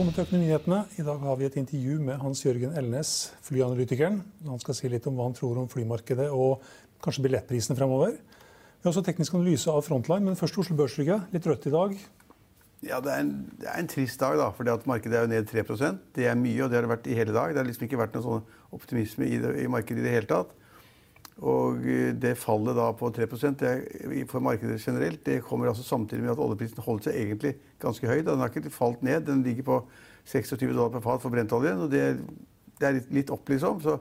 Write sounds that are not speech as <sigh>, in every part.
Velkommen til Økonominyhetene. I dag har vi et intervju med Hans Jørgen Elnes, flyanalytikeren. Han skal si litt om hva han tror om flymarkedet og kanskje billettprisene fremover. Vi har også teknisk analyse av Frontline, men først Oslo Børsrygge. Litt rødt i dag. Ja, det er, en, det er en trist dag, da, fordi markedet er jo ned 3% Det er mye, og det har det vært i hele dag. Det har liksom ikke vært noen sånn optimisme i, det, i markedet i det hele tatt. Og eh, det fallet da på 3% det, for markedet generelt det kommer altså samtidig med at oljeprisen holdt seg egentlig ganske høy. Den har ikke falt ned. Den ligger på 26 dollar per fat for brentoljen. og det, det er litt, litt, opp, liksom. Så,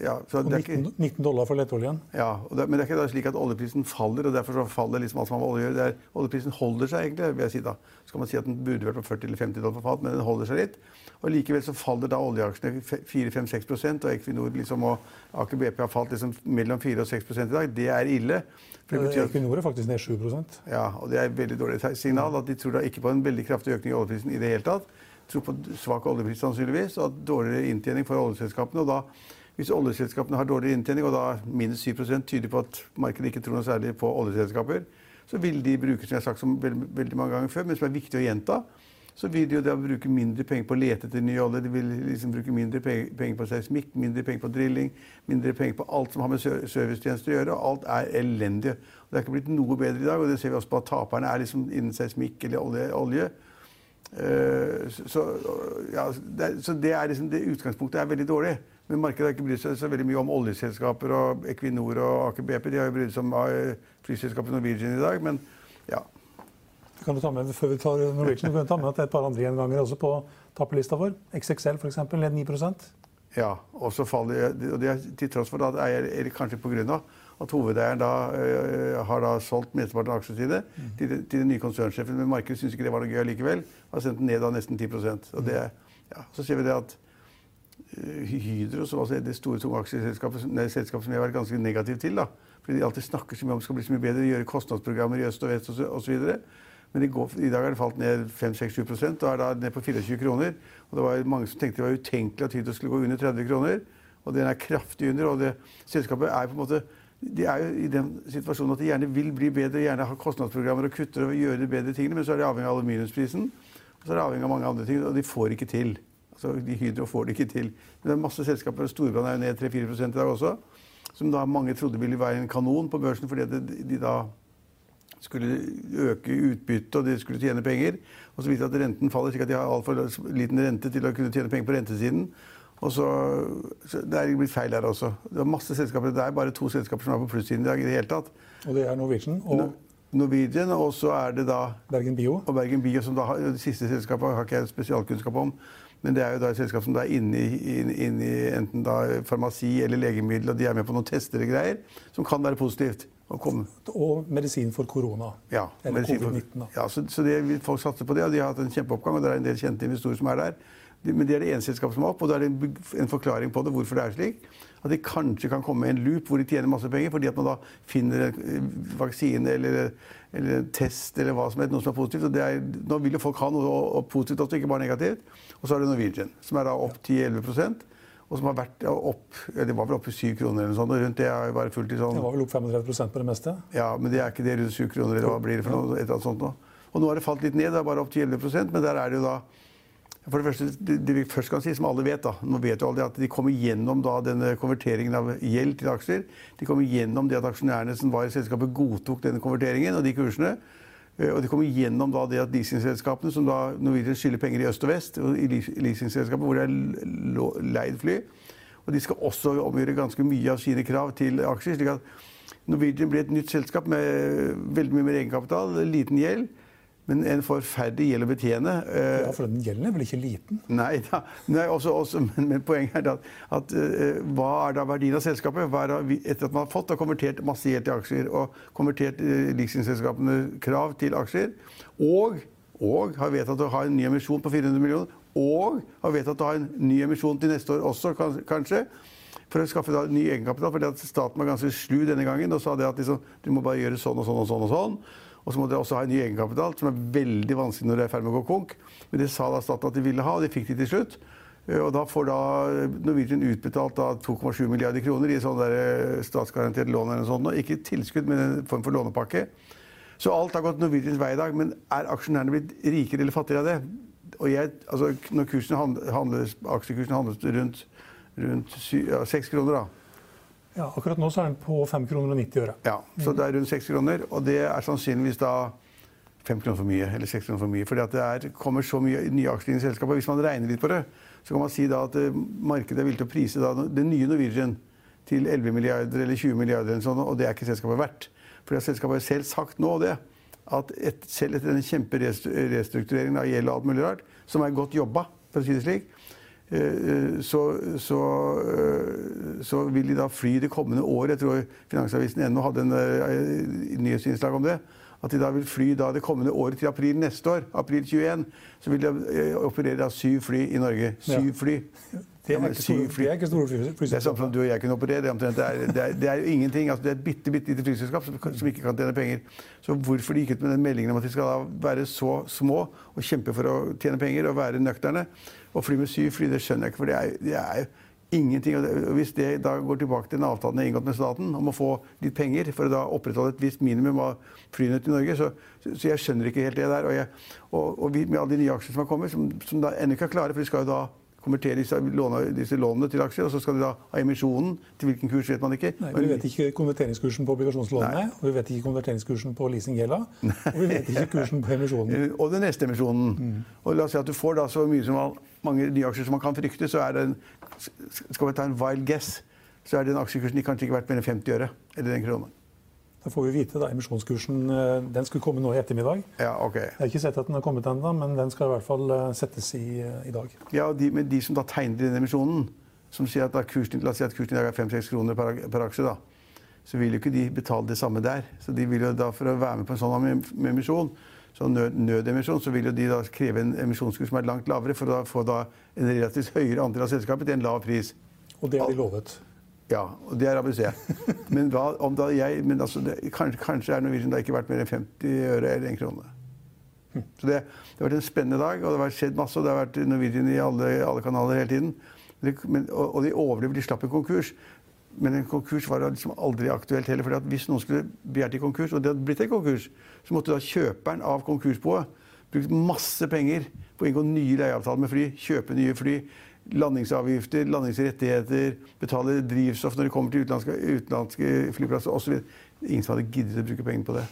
ja, så og 19, 19, dollar for lettoljen? Ja, det, men det er ikke slik at oljeprisen faller, og derfor så faller liksom alt som har med olje å gjøre. Oljeprisen holder seg egentlig, vil jeg si da. Så kan man si at den burde vært på 40 eller 50 dollar for fat, men den holder seg litt. Og Likevel så faller da oljeaksjene 4-5-6% og Equinor liksom, og Aker BP har falt liksom mellom 4 og 6 i dag. Det er ille. For det Equinor er faktisk ned 7% Ja, og det er et veldig dårlig signal. at De tror da ikke på en veldig kraftig økning i oljeprisen i det hele tatt. Tror på svak oljepris sannsynligvis, og dårligere inntjening for oljeselskapene. og da hvis oljeselskapene har dårligere inntjening, og da minus 7 tyder på at markedet ikke tror noe særlig på oljeselskaper, så vil de bruke, som jeg har sagt som veldig mange ganger før, men som er viktig å gjenta, så vil de jo da bruke mindre penger på å lete etter ny olje. De vil liksom bruke mindre penger på seismikk, mindre penger på drilling, mindre penger på alt som har med servicetjenester å gjøre. Og alt er elendig. Og det er ikke blitt noe bedre i dag, og det ser vi også på at taperne er liksom innen seismikk eller olje. olje. Uh, så, ja, det, så det liksom, det utgangspunktet er veldig dårlig. Men markedet har ikke brydd seg så veldig mye om oljeselskaper og Equinor og Aker BP. De har jo brydd seg om uh, flyselskapet Norwegian i dag. men ja, kan du ta med, før vi tar Norwegian, kan du ta med at det er et par andre gjenganger også på tappelista vår. XXL f.eks. ned 9% Ja, og så faller og det er til tross for at eier, eller kanskje pga. At hovedeieren da øh, har da solgt mesteparten av aksjene sine mm. til, til, den nye konsernsjefen. Men markedet syns ikke det var noe gøy likevel. Har sendt den ned av nesten 10 og det, ja, Så ser vi det at uh, Hydro, som altså er det store tunge aksjeselskapet selskapet som jeg har vært ganske negativ til, da, fordi de alltid snakker så mye om det skal bli så mye bedre, gjøre kostnadsprogrammer i øst og vest osv. Men i, går, i dag har det falt ned 5-6-7 og er da ned på 24 kroner. Og det var mange som tenkte det var utenkelig at Hydro skulle gå under 30 kroner. Og den er kraftig under. Og det, selskapet er på en måte de er jo i den situasjonen at de gjerne vil bli bedre, gjerne har kostnadsprogrammer og kutter og gjøre de bedre tingene, men så er de avhengig av aluminiumsprisen. Og så er de avhengig av mange andre ting, og de får ikke til. Altså, de Hydro får det ikke til. Men det er masse selskaper, Storbrann er jo ned 3-4% i dag også, som da mange trodde ville være en kanon på børsen fordi de da skulle øke utbyttet og de skulle tjene penger. Og så viser det at renten faller, slik at de har altfor liten rente til å kunne tjene penger på rentesiden. Og så, Det er blitt feil der også. Det er masse selskaper, det er bare to selskaper som er på plussiden i dag. i det hele tatt. Og det er Norwegian og Norwegian, og så er det da Bergen Bio. Og Bergen Bio, som da har, Det siste selskapet har ikke jeg spesialkunnskap om. Men det er jo da et selskap som da er inne i, inn, inn i enten da farmasi eller legemiddel, og de er med på noen tester og greier, som kan være positivt. Og medisin for korona. Ja, eller covid-19. Ja, så, så det, folk satser på det, og de har hatt en kjempeoppgang. og Det er en del kjente investorer som er der. Men det er det ene selskapet som er opp, og da er det en, forklaring på det, hvorfor det er slik. At de kanskje kan komme i en loop hvor de tjener masse penger, fordi at man da finner en eh, vaksine eller, eller en test eller hva som helst, noe som er positivt. og er, Nå vil jo folk ha noe og, og positivt også, ikke bare negativt. Og så er det Norwegian, som er da opp 10-11% og som har vært opp Det var vel oppe i 7 kroner eller noe sånt. rundt Det er bare fullt i sånn... Det var vel opp 35% på det meste? Ja, men det er ikke det rundt 7 kroner, eller hva blir det for noe? Et eller annet sånt nå. Og nå har det falt litt ned, det er bare opp til 11% men der er det jo da For det første, det, vi først kan si, som alle vet, da, nå vet jo alle at de kommer gjennom da, denne konverteringen av gjeld til aksjer. De kommer gjennom det at aksjonærene som var i selskapet, godtok denne konverteringen og de kursene. Eh, Og de kommer gjennom da det at leasingselskapene, som da Norwegian skylder penger i øst og vest, og i leas- leasingselskapet hvor det er leid fly. Og de skal også omgjøre ganske mye av sine krav til aksjer. slik at Norwegian blir et nytt selskap med veldig mye mer egenkapital, liten gjeld, men en forferdelig gjeld å betjene. Eh, Ja, for den gjelden er vel ikke liten? Nei, da, nei også, også, men, men poenget er da at uh, hva er da verdien av selskapet? Da, etter at man har fått og konvertert masse gjeld til aksjer og konvertert uh, leasingselskapene krav til aksjer, og, og har vedtatt å ha en ny emisjon på 400 millioner, og har vedtatt å ha en ny emisjon til neste år også, kanskje, for å skaffe da ny egenkapital. fordi staten var ganske slu denne gangen og sa det at liksom, du må bare gjøre sånn og sånn og sånn. Og sånn. Og så må dere også ha en ny egenkapital, som er veldig vanskelig når det er i ferd med å gå konk. Men det sa da staten at de ville ha, og det fikk de til slutt. Eh, Og da får da Norwegian utbetalt 2,7 milliarder kroner i sånn eh, statsgarantert lån eller sånt. Ikke tilskudd, men en form for lånepakke. Så alt har gått Norwegians vei i dag. Men er aksjonærene blitt rikere eller fattigere av det? Og jeg, altså, når handles, aksjekursen handles rundt, rundt sy- ja, 6 kroner, da. Ja, Akkurat nå så er den på 5,90 kroner øre. Ja, så det er rundt 6 kroner, og det er sannsynligvis da 5 kroner for mye, eller 6 kroner for mye. Fordi det er, kommer så mye nye aksjer inn i selskapet. Hvis man regner litt på det, så kan man si da at eh, markedet er villig til å prise da, det nye Norwegian til 11 milliarder eller 20 milliarder, eller sånn, og det er ikke selskapet verdt. Fordi at selskapet har selv sagt nå det, at et, selv etter denne kjemperestruktureringen av gjeld og alt mulig rart, som er godt jobba, for å si det slik, så, så, eh, så vil de da fly det kommende året. Jeg tror Finansavisen ennå hadde en eh, nyhetsinnslag om det. At de da vil fly da det kommende året til april neste år, april 21, så vil de eh, operere da syv fly i Norge. Syv Ja. fly. Det er ikke store, fly. det er ikke store fly- Det er sånn flyselskaper. som du og jeg kunne operere. Det er, det er, det er, jo ingenting. Altså, det er et bitte, bitte lite flyselskap som, som ikke kan tjene penger. Så hvorfor de gikk ut med den meldingen om at de skal da være så små og kjempe for å tjene penger og være nøkterne og fly med syv fly, det skjønner jeg ikke. For det er, det er jo ingenting. Og hvis det da går tilbake til den avtalen jeg har inngått med staten om å få litt penger for å da opprettholde et visst minimum av flynett til Norge, så, så jeg skjønner ikke helt det der. Og, jeg, og, og vi, med alle de nye aksjene som har kommet, som, som da ennå ikke er klare, for de skal jo da konvertere disse, låne, disse lånene til aksjer, og så skal de da ha emisjonen. Til hvilken kurs vet man ikke. Nei, Vi vet ikke konverteringskursen på obligasjonslånene, Nei. og vi vet ikke konverteringskursen på leasinggjelda, og vi vet ikke kursen på emisjonen. <laughs> Og den neste emisjonen. Og la oss si at du får da så mye som man, mange nye aksjer som man kan frykte, så er det en, Skal vi ta en wild guess, så er den aksjekursen kanskje ikke verdt mer enn 50 øre. Eller en krone. Da får vi vite da emisjonskursen eh, Den skulle komme nå i ettermiddag. Ja, ok. Jeg har ikke sett at den har kommet ennå, men den skal i hvert fall eh, settes i, eh, i dag. Ja, og de, men de som da tegner den emisjonen, som sier at kursen, la oss si at kursen i dag er 5-6 kroner per, per aksje, da, så vil jo ikke de betale det samme der. Så de vil jo da for å være med på en sånn em- emisjon, sånn nød, nødemisjon, så vil jo de da kreve en emisjonskurs som er langt lavere, for å da få da en relativt høyere andel av selskapet til en lav pris. Og det har de lovet. Ja, og det er ABC. <laughs> Men, hva, om da jeg, men altså, det, kanskje, kanskje er Norwegian da ikke verdt mer enn 50 øre eller en krone. Så det, det har vært en spennende dag, og det har skjedd masse. og Det har vært Norwegian i alle, alle kanaler hele tiden. Men, men, og, og de overlevde, de slapp en konkurs. Men en konkurs var liksom aldri aktuelt heller. fordi Hvis noen skulle begjært i konkurs, og det hadde blitt en konkurs, så måtte da kjøperen av konkursboet brukt masse penger på å inngå nye leieavtaler med fly, kjøpe nye fly, landingsavgifter, landingsrettigheter, betale drivstoff når de kommer til utenlandske, utenlandske flyplasser osv. Ingen som hadde giddet å bruke penger på det.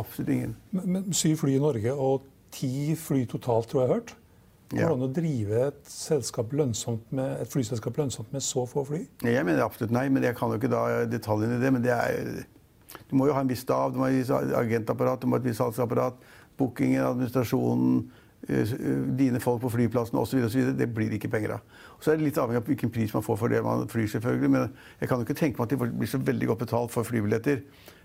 Absolutt ingen. Men, men syv fly i Norge og ti fly totalt, tror jeg jeg har hørt. Hvordan Ja. å drive et, selskap lønnsomt med, et flyselskap lønnsomt med så få fly? Jeg mener absolutt nei, men jeg kan jo ikke da detaljene i det. Men det er Du må jo ha en viss stav, du må ha et visst agentapparat, du må ha et visst salgsapparat. Bookingen, administrasjonen, dine folk på flyplassen osv. Det blir ikke penger av. Og så er det litt avhengig av hvilken pris man får for det man flyr, selvfølgelig. Men jeg kan jo ikke tenke meg at de blir så veldig godt betalt for flybilletter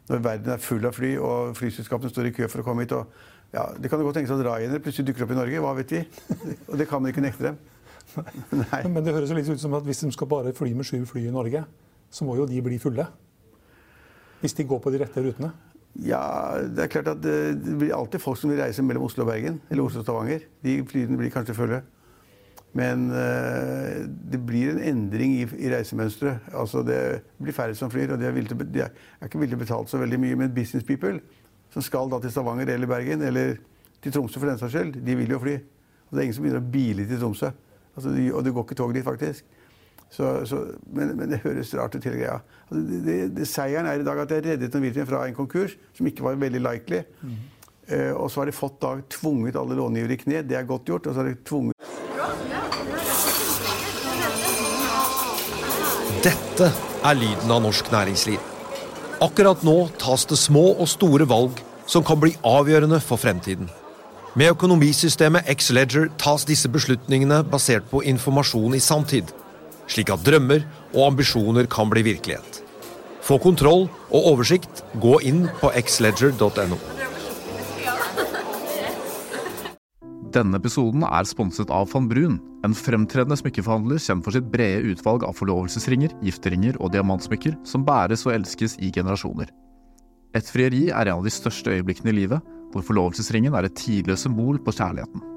når verden er full av fly og flyselskapene står i kø for å komme hit. og ja, Det kan jo godt tenkes at Ryanair plutselig dukker opp i Norge. Hva vet vi? Og det kan man ikke nekte dem. <laughs> Nei. Men, men det høres jo litt ut som at hvis de skal bare fly med sju fly i Norge, så må jo de bli fulle. Hvis de går på de rette rutene. Ja, det er klart at det, det blir alltid folk som vil reise mellom Oslo og Bergen. Eller Oslo og Stavanger. De flyene blir kanskje fulle. Men eh, det blir en endring i, i reisemønsteret. Altså det blir færre som flyr, og de er, til, de er, er ikke å betale så veldig mye. Men business people som skal da til Stavanger eller Bergen, eller til Tromsø for den saks skyld, de vil jo fly. Og det er ingen som begynner å bile til Tromsø. Altså, og det går ikke tog dit, faktisk. Så, så, men, men, det høres rart ut, hele greia. Altså, det, det, det, seieren er i dag at jeg reddet Norwegian fra en konkurs som ikke var veldig likely. Mm. Uh, og så har de fått da tvunget alle långivere i kne. Det er godt gjort. Og så har de tvunget Dette er lyden av norsk næringsliv. Akkurat nå tas det små og store valg som kan bli avgjørende for fremtiden. Med økonomisystemet X-Leger tas disse beslutningene basert på informasjon i sanntid, slik at drømmer og ambisjoner kan bli virkelighet. Få kontroll og oversikt, gå inn på xledger.no. Denne episoden er sponset av van Brun, en fremtredende smykkeforhandler kjent for sitt brede utvalg av forlovelsesringer, gifteringer og diamantsmykker som bæres og elskes i generasjoner. Et frieri er en av de største øyeblikkene i livet, hvor forlovelsesringen er et tidløst symbol på kjærligheten.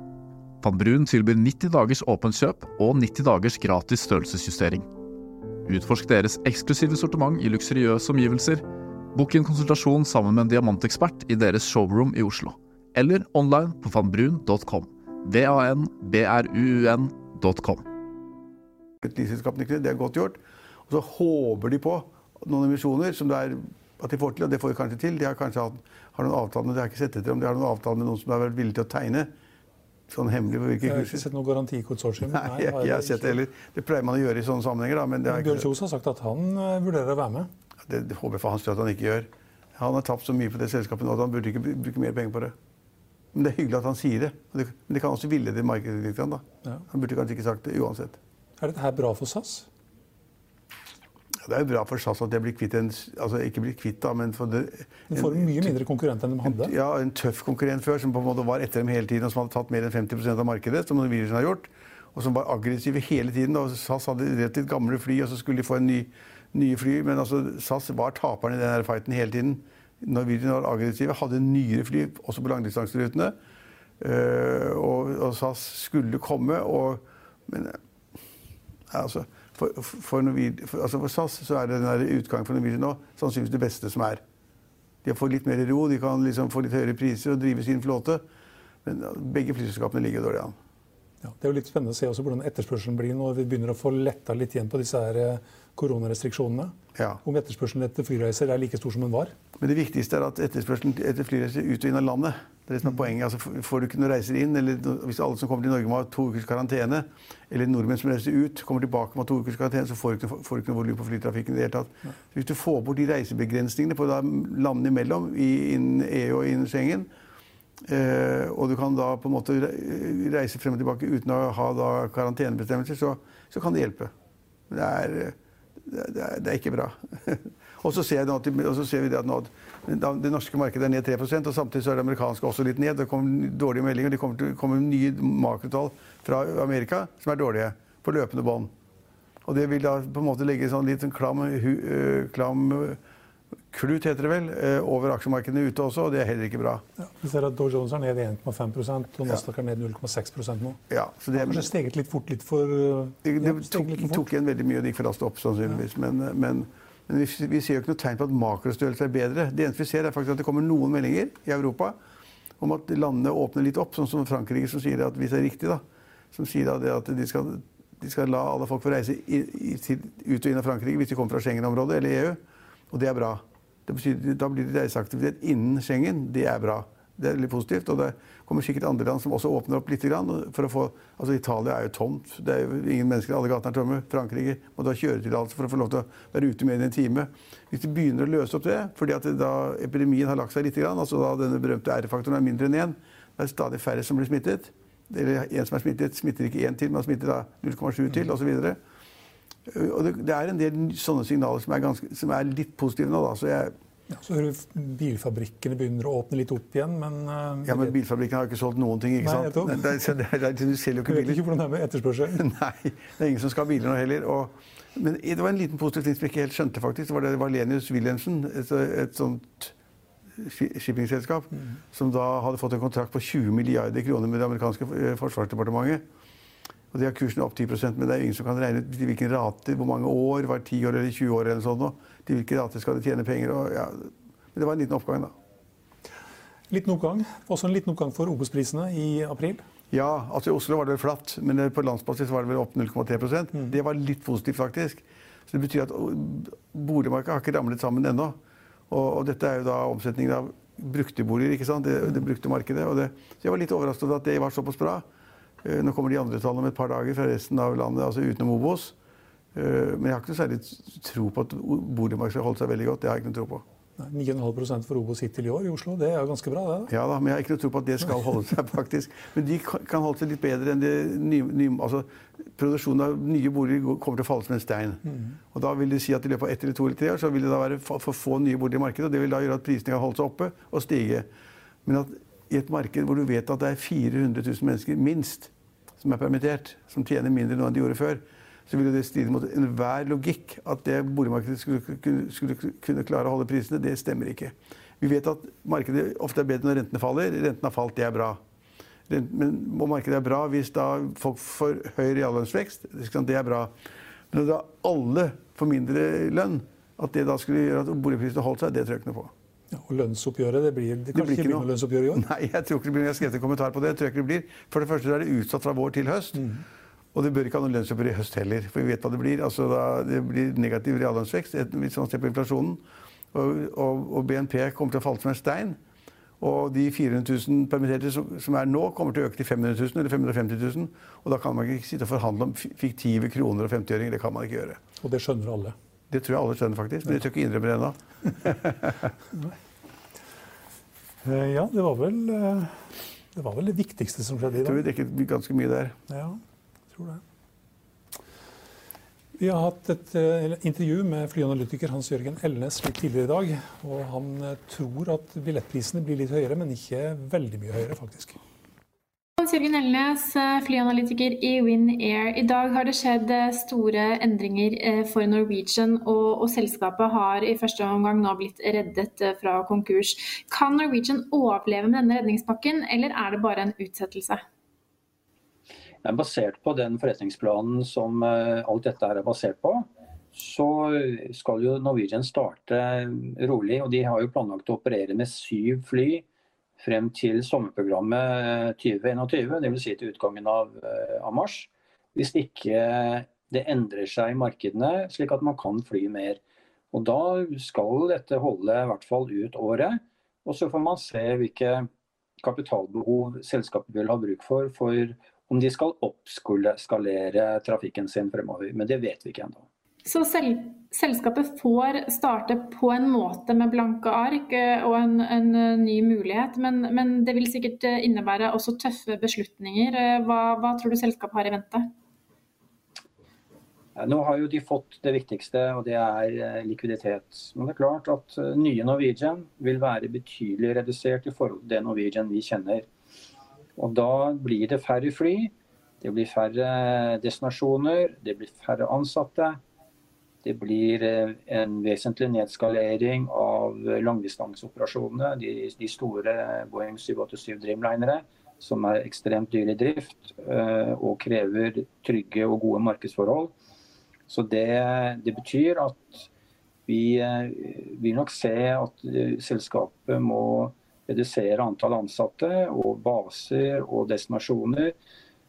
Van Brun tilbyr 90 dagers åpent kjøp og 90 dagers gratis størrelsesjustering. Utforsk deres eksklusive sortiment i luksuriøse omgivelser. Bok en konsultasjon sammen med en diamantekspert i deres showroom i Oslo. Eller online på vanbrun.com. V-a-n-b-r-u-u-n.com. Det er godt gjort. Og så håper de på noen emisjoner som det er at de får til, og det får de kanskje til. De har kanskje hatt, har noen avtaler, de har ikke sett etter om de har noen avtaler med noen som har vært villig til å tegne sånn hemmelig på hvilke kurser? Jeg har ikke sett noe garantikonsortium. Nei, jeg, jeg har sett det heller. Det pleier man å gjøre i sånne sammenhenger. Da, men men Bjørn Kjos har sagt at han uh, vurderer å være med. Det, det håper jeg for hans del at han ikke gjør. Han har tapt så mye på det selskapet nå at han burde ikke bruke mer penger på det. Men det er hyggelig at han sier det. Men det kan også ville det markedet litt. Da. Ja. Han burde kanskje ikke sagt det uansett. Er dette her bra for SAS? Det er jo bra for SAS at de blir kvitt en altså ikke blir kvitt, da, men for det, De får en mye mindre konkurrent enn de hadde? Ja, en tøff konkurrent før, som på en måte var etter dem hele tiden, og som hadde tatt mer enn 50% av markedet, som Norwegian har gjort. Og som var aggressive hele tiden. og SAS hadde relativt gamle fly, og så skulle de få en ny, nye fly. Men altså, SAS var taperen i denne fighten hele tiden. Norwegian var aggressive, hadde nyere fly, også på langdistanserutene. Uh, og, og SAS skulle komme, og Men altså for, for, for, altså for, SAS så er det den utgangen for Norwegian nå sannsynligvis det beste som er. De fått litt mer ro, de kan liksom få litt høyere priser og drive sin flåte. Men begge flyselskapene ligger dårlig an. Ja, det er jo litt spennende å se også hvordan etterspørselen blir når vi begynner å få letta litt igjen på disse her eh, koronarestriksjonene. Ja. Om etterspørselen etter flyreiser er like stor som den var. Men det viktigste er at etterspørselen etter flyreiser ut og inn av landet. Det er det som er poenget. Altså, får du ikke noen reiser inn, eller hvis alle som kommer til Norge må ha to ukers karantene, eller nordmenn som reiser ut, kommer tilbake med to ukers karantene, så får du ikke, får du ikke noe volum på flytrafikken i det hele tatt. Ja. Hvis du får bort de reisebegrensningene på landene imellom, innen EU og innen Schengen, eh, og du kan da på en måte reise frem og tilbake uten å ha da karantenebestemmelser, så, så kan det hjelpe. Men det er, det er, det er ikke bra. <laughs> og så ser, ser, vi at nå, det norske markedet er ned 3% og samtidig så er det amerikanske også litt ned. Det kommer dårlige meldinger. Det kommer, til, kommer nye makrotall fra Amerika som er dårlige på løpende bånd. Og det vil da på en måte legge sånn litt sånn klam, hu, uh, klam klut, heter det vel, uh, over aksjemarkedene ute også, og det er heller ikke bra. Ja, vi ser at Dow Jones er ned 1,5 og Nasdaq er ned 0,6% nå. Ja, så det, har kanskje steget litt fort litt for ja, Det, det tok, litt tok igjen veldig mye og det gikk for raskt opp, sannsynligvis. Ja. Men, men men vi, vi ser jo ikke noe tegn på at makrostørrelse er bedre. Det eneste vi ser, er faktisk at det kommer noen meldinger i Europa om at landene åpner litt opp, sånn som Frankrike, som sier at hvis det er riktig, da, som sier at de skal, de skal, la alle folk få reise i, i, ut og inn av Frankrike hvis de kommer fra Schengen-området eller EU. Og det er bra. Det betyr, da blir det reiseaktivitet innen Schengen. Det er bra. Det er litt positivt. Og det kommer sikkert andre land som også åpner opp litt. For å få, altså Italia er jo tomt. Det er jo ingen mennesker. Alle gatene er tomme. Frankrike må da kjøretillatelse for å få lov til å være ute mer enn en time. Hvis de begynner å løse opp det, fordi at da epidemien har lagt seg litt, altså da denne berømte R-faktoren er mindre enn én, det er stadig færre som blir smittet. Eller en som er smittet, smitter ikke én til, men smitter da 0,7 til, osv. Og det, det er en del sånne signaler som er, ganske, som er litt positive nå. Da. Så jeg, Ja, så hører du Bilfabrikkene begynner å åpne litt opp igjen, men uh, Ja, Men bilfabrikkene har jo ikke solgt noen ting. ikke sant? Nei, <laughs> Det, det, det, du selger jo ikke jeg vet ikke hvordan det er med etterspørselen. <laughs> Nei, det er ingen som skal ha biler nå heller. Og, men det var en liten positiv ting som jeg ikke helt skjønte, faktisk. Det var det Valenius Wilhelmsen, et, et sånt shippingselskap, shippingselskap, som da hadde fått en kontrakt på 20 milliarder kroner med det amerikanske eh, forsvarsdepartementet. Og de har kursen opp 10 men det er ingen som kan regne ut hvilken rate, hvor mange år, var 10 år eller 20 år eller sånt. Til hvilke rater skal de tjene penger. Og, ja. Men det var en liten oppgang, da. Liten oppgang. Også en liten oppgang for Obos-prisene i april. Ja, altså i Oslo var det flatt, men på landsbasis var det vel opp 0,3 Det var litt positivt, faktisk. Så det betyr at boligmarkedet har ikke ramlet sammen ennå. Og, og dette er jo da omsetningen av brukte boliger, ikke sant? Det, det brukte markedet. Og det, så jeg var litt overrasket over at det var såpass bra. Eh, Nå kommer de andre tallene om et par dager fra resten av landet, altså utenom Obos. Eh, Men jeg har ikke noe særlig tro på at boligmarkedet skal holde seg veldig godt. Det har jeg ikke noe tro på. 9,5% for Obos hittil i år i Oslo. Det er jo ganske bra, det. Ja da, men jeg har ikke noe tro på at det skal holde seg, <laughs> faktisk. Men de kan holde seg litt bedre enn det nye, nye altså, Produksjonen av nye boliger kommer til å falle som en stein. Og da vil det si at i løpet av ett eller to eller tre år så vil det da være for få nye boliger i markedet. og Det vil da gjøre at prisene kan holde seg oppe og stige. Men at i et marked hvor du vet at det er 400 000 mennesker minst som er permittert, som tjener mindre nå enn de gjorde før, så ville det stride mot enhver logikk at det boligmarkedet skulle, skulle kunne klare å holde prisene. Det stemmer ikke. Vi vet at markedet ofte er bedre når rentene faller. Rentene har falt, det er bra. Men må markedet er bra hvis da folk får høy reallønnsvekst. Det er bra. Men da alle får mindre lønn, at det da skulle gjøre at boligprisene holdt seg, det tror jeg ikke noe på. Ja, og lønnsoppgjøret, det blir det Det blir ikke ikke noe lønnsoppgjør i år? Nei, jeg tror ikke det blir. Jeg har skrevet en kommentar på det. Jeg tror ikke det blir. For det første er det utsatt fra vår til høst. Og det bør ikke ha noe lønnsoppgjør i høst heller, for vi vet hva det blir. Altså, da, det blir negativ reallønnsvekst hvis man ser på inflasjonen. Og, og, og BNP kommer til å falle som en stein. Og de 400 000 permitterte som, som er nå, kommer til å øke til 500 000 eller 550 000. Og da kan man ikke sitte og forhandle om fiktive kroner og 50-øringer. Det kan man ikke gjøre. Og det skjønner alle. Det tror jeg alle skjønner, faktisk. Men jeg tør ikke innrømme det ennå. <laughs> Eh, Ja, det var vel eh, det var vel det viktigste som skjedde i Jeg tror vi dekket ganske mye der. Ja, jeg tror det. Vi har hatt et eh, intervju med flyanalytiker Hans Jørgen Elnes litt tidligere i dag. og Han tror at billettprisene blir litt høyere, men ikke veldig mye høyere, faktisk. Hans Jørgen Elnes, eh, flyanalytiker i Wind Air. I dag har det skjedd eh, store endringer eh, for Norwegian, og, og selskapet har i første omgang nå blitt reddet fra konkurs. Kan Norwegian overleve med denne redningspakken, eller er det bare en utsettelse? Men basert på den forretningsplanen som alt dette er basert på, så skal jo Norwegian starte rolig. Og de har jo planlagt å operere med syv fly frem til sommerprogrammet 2021, dvs. Si til utgangen av, eh, av mars. Hvis ikke det endrer seg i markedene slik at man kan fly mer. Og da skal dette holde i hvert fall ut året. Og så får man se hvilke kapitalbehov selskapet vil ha bruk for for om de skal oppskalere trafikken sin fremover. Men det vet vi ikke ennå. Så selv, selskapet får starte på en måte med blanke ark eh, og en, en eh, ny mulighet, men, men det vil sikkert eh, innebære også tøffe beslutninger. Hva, hva tror du selskapet har i vente? Nå har jo de fått det viktigste, og det er likviditet. Men det er klart at nye Norwegian vil være betydelig redusert i forhold til det Norwegian vi kjenner. Og da blir det færre fly, det blir færre destinasjoner, det blir færre ansatte. Det blir eh, en vesentlig nedskalering av langdistanseoperasjonene. De, de store Boeing 787 Dreamlinere, som er ekstremt dyre i drift eh, og krever trygge og gode markedsforhold. Så det, det betyr at vi eh, vil nok se at eh, selskapet må redusere antall ansatte og baser og destinasjoner,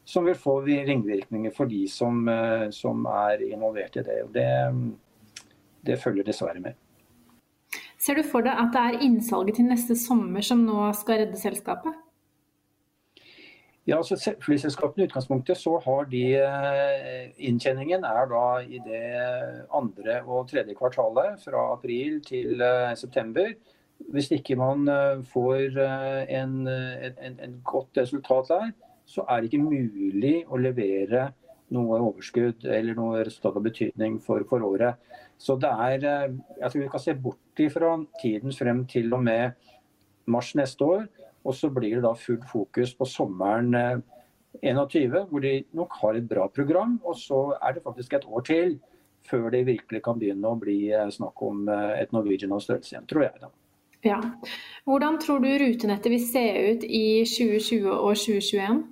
som vil få ringvirkninger for de som, eh, som er involvert i det. Og det, det følger dessverre med. Ser du for deg at det er innsalget til neste sommer som nå skal redde selskapet? Ja, altså se- Flyselskapene i utgangspunktet så har de eh, Inntjeningen er da i det andre og tredje kvartalet fra april til eh, september. Hvis ikke man får en, en, en, en godt resultat der, så er det ikke mulig å levere noe overskudd eller noe resultat av betydning for, for året. Så det er Jeg tror vi kan se bort ifra tiden frem til og med mars neste år. Og så blir det da fullt fokus på sommeren 21, hvor de nok har et bra program. Og så er det faktisk et år til før det virkelig kan begynne å bli snakk om et Norwegian av størrelse igjen, tror jeg. da. Ja. Hvordan tror du rutenettet vil se ut i 2020 og 2021?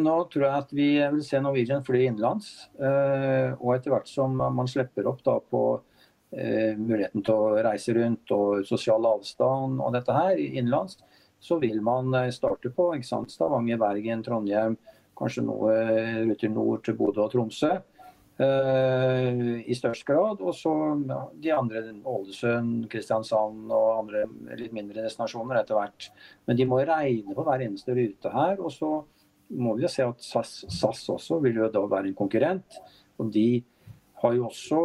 Nå tror jeg at vi vil se Norwegian fly innenlands. Eh, og etter hvert som man slipper opp på eh, muligheten til å reise rundt og sosial avstand og dette her innenlands, så vil man eh, starte på Stavanger, Bergen, Trondheim, kanskje noe ruter nord til Bodø og Tromsø. I størst grad. Og så de andre, Ålesund, Kristiansand og andre litt mindre destinasjoner etter hvert. Men de må regne på hver eneste rute her. Og så må vi jo se at SAS, SAS også vil jo da være en konkurrent. Og de har jo også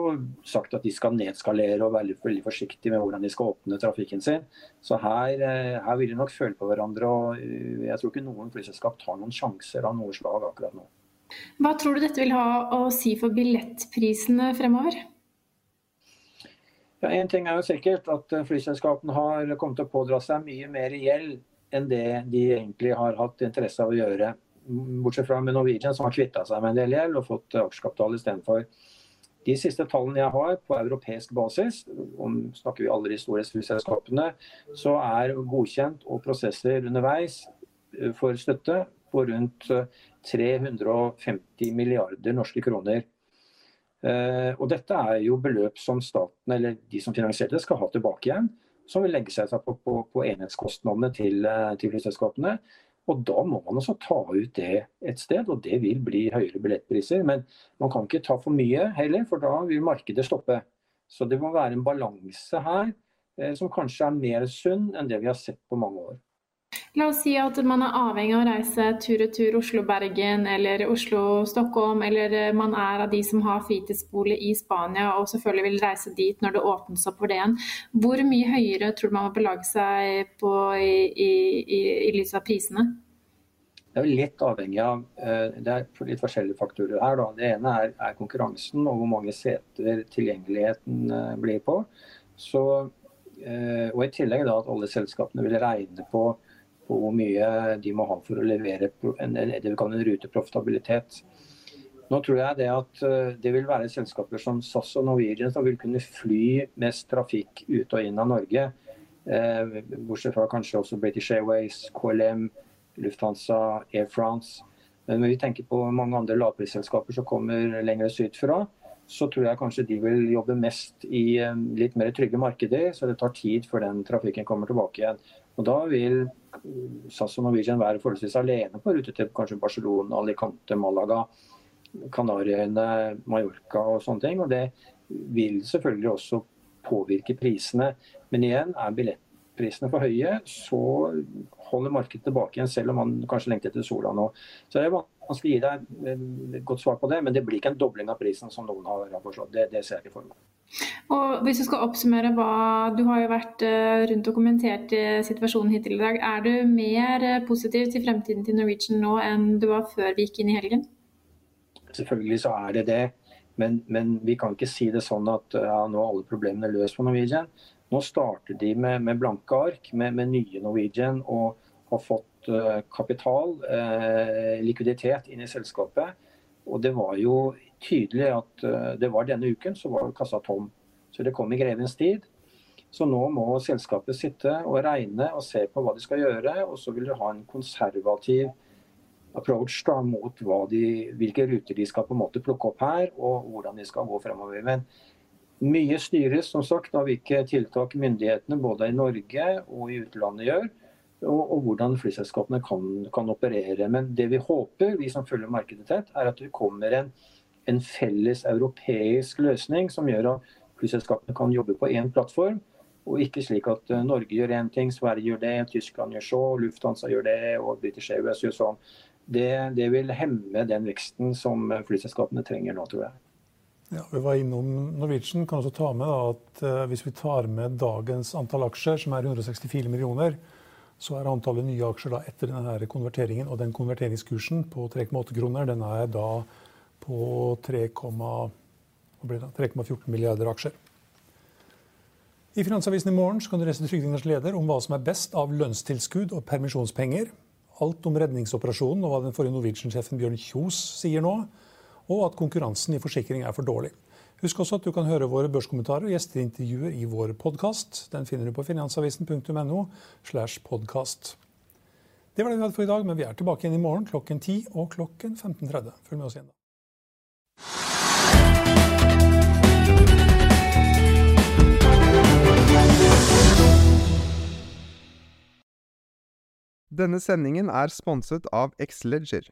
sagt at de skal nedskalere og være veldig forsiktige med hvordan de skal åpne trafikken sin. Så her, uh, her vil de nok føle på hverandre. og uh, Jeg tror ikke noen flyselskap tar noen sjanser av noe slag akkurat nå. Hva tror du dette vil ha å si for billettprisene fremover? Ja, en ting er jo sikkert at eh, flyselskapene har kommet til å pådra seg mye mer gjeld enn det de egentlig har hatt interesse av å gjøre. Bortsett fra med Norwegian, som har kvitta seg med en del gjeld og fått aksjekapital istedenfor. De siste tallene jeg har på europeisk basis, om snakker vi alle de store flyselskapene, så er godkjent og prosesser underveis eh, for støtte på rundt 350 eh, milliarder norske kroner. Eh, og dette er jo beløp som staten, eller de som finansierte skal ha tilbake igjen. Som vil legge seg på, på, på enhetskostnadene eh, til flyselskapene. Og da må man også ta ut det et sted, og det vil bli høyere billettpriser. Men man kan ikke ta for mye heller, for da vil markedet stoppe. Så det må være en balanse her som kanskje er mer sunn enn det vi har sett på mange år. La oss si at man er avhengig av å reise tur-retur Oslo-Bergen eller Oslo-Stockholm, eller eh, man er av de som har fritidsbolig i Spania og selvfølgelig vil reise dit når det åpnes opp for det igjen. Hvor mye høyere tror du man må belage seg på i, i, i, i lys av prisene? Det er litt avhengig av eh, det er litt forskjellige faktorer her. Da. Det ene er, er, konkurransen og hvor mange seter tilgjengeligheten eh, blir på. Så, og I tillegg da at alle selskapene vil regne på på hvor mye de må ha for å levere en, det vi kaller en ruteprofitabilitet. Nå tror jeg det at eh, det vil være selskaper som SAS og Norwegian som vil kunne fly mest trafikk ut og inn av Norge. Eh, bortsett fra kanskje også British Airways, KLM, Lufthansa, Air France. Men når vi tenker på mange andre lavprisselskaper som kommer lenger sydfra, så tror jeg kanskje de vil jobbe mest i eh, litt mer trygge markeder. Så det tar tid før den trafikken kommer tilbake igjen. Og Da vil SAS og Norwegian være forholdsvis alene på rute til kanskje Barcelona, Alicante, Malaga, Kanariøyene, Mallorca og sånne ting. Og det vil selvfølgelig også påvirke prisene. Men igjen, er billettprisene for høye, så holder markedet tilbake igjen, selv om man kanskje lengter etter sola nå. Så det er vanskelig å gi deg et godt svar på det, men det blir ikke en dobling av prisen som noen har forstått. Det, det ser jeg ikke for meg. Og hvis du skal oppsummere hva Du har jo vært eh, rundt og kommentert eh, situasjonen hittil i dag. Er du mer eh, positiv til fremtiden til Norwegian nå enn du var før vi gikk inn i helgen? Selvfølgelig så er det det. Men, men vi kan ikke si det sånn at ja, nå er alle problemene løst på Norwegian. Nå starter de med, med blanke ark, med, med, nye Norwegian, og har fått uh, kapital, uh, likviditet, inn i selskapet. Og det var jo tydelig at uh, det var denne uken så var kassa tom. Så det kom i grevens tid. Så nå må selskapet sitte og regne og se på hva de skal gjøre. Og så vil de ha en konservativ approach da, mot de, hvilke ruter de skal på en måte plukke opp her, og hvordan de skal gå fremover. Men mye styres som sagt av hvilke tiltak myndighetene både i Norge og i utlandet gjør. Og, og hvordan flyselskapene kan, kan, operere. Men det vi håper, vi som følger markedet tett, er at det kommer en, en felles europeisk løsning som gjør at flyselskapene kan jobbe på én plattform. Og ikke slik at eh, Norge gjør én ting, Sverige gjør det, Tyskland gjør så, Lufthansa gjør det og British Airways gjør sånn. Det, det, vil hemme den veksten som flyselskapene trenger nå, tror jeg. Ja, vi var innom Norwegian. Kan også ta med at uh, Hvis vi tar med dagens antall aksjer, som er 164 millioner, så er antallet nye aksjer da etter denne konverteringen og den konverteringskursen på 3,8 kroner, den er da på 3,8 Det blir da 3,14 milliarder aksjer. I Finansavisen i morgen kan du lese Trygdenes leder om hva som er best av lønnstilskudd og permisjonspenger. Alt om redningsoperasjonen og hva den forrige Norwegian-sjefen Bjørn Kjos sier nå. Og at konkurransen i forsikring er for dårlig. Husk også at du kan høre våre børskommentarer og gjesteintervjuer i vår podkast. Den finner du på finansavisen.no. slash podcast. Det var det vi hadde for i dag, men vi er tilbake igjen i morgen klokken 10 og klokken 15.30. Følg med oss igjen da. Denne sendingen er sponset av Xleger.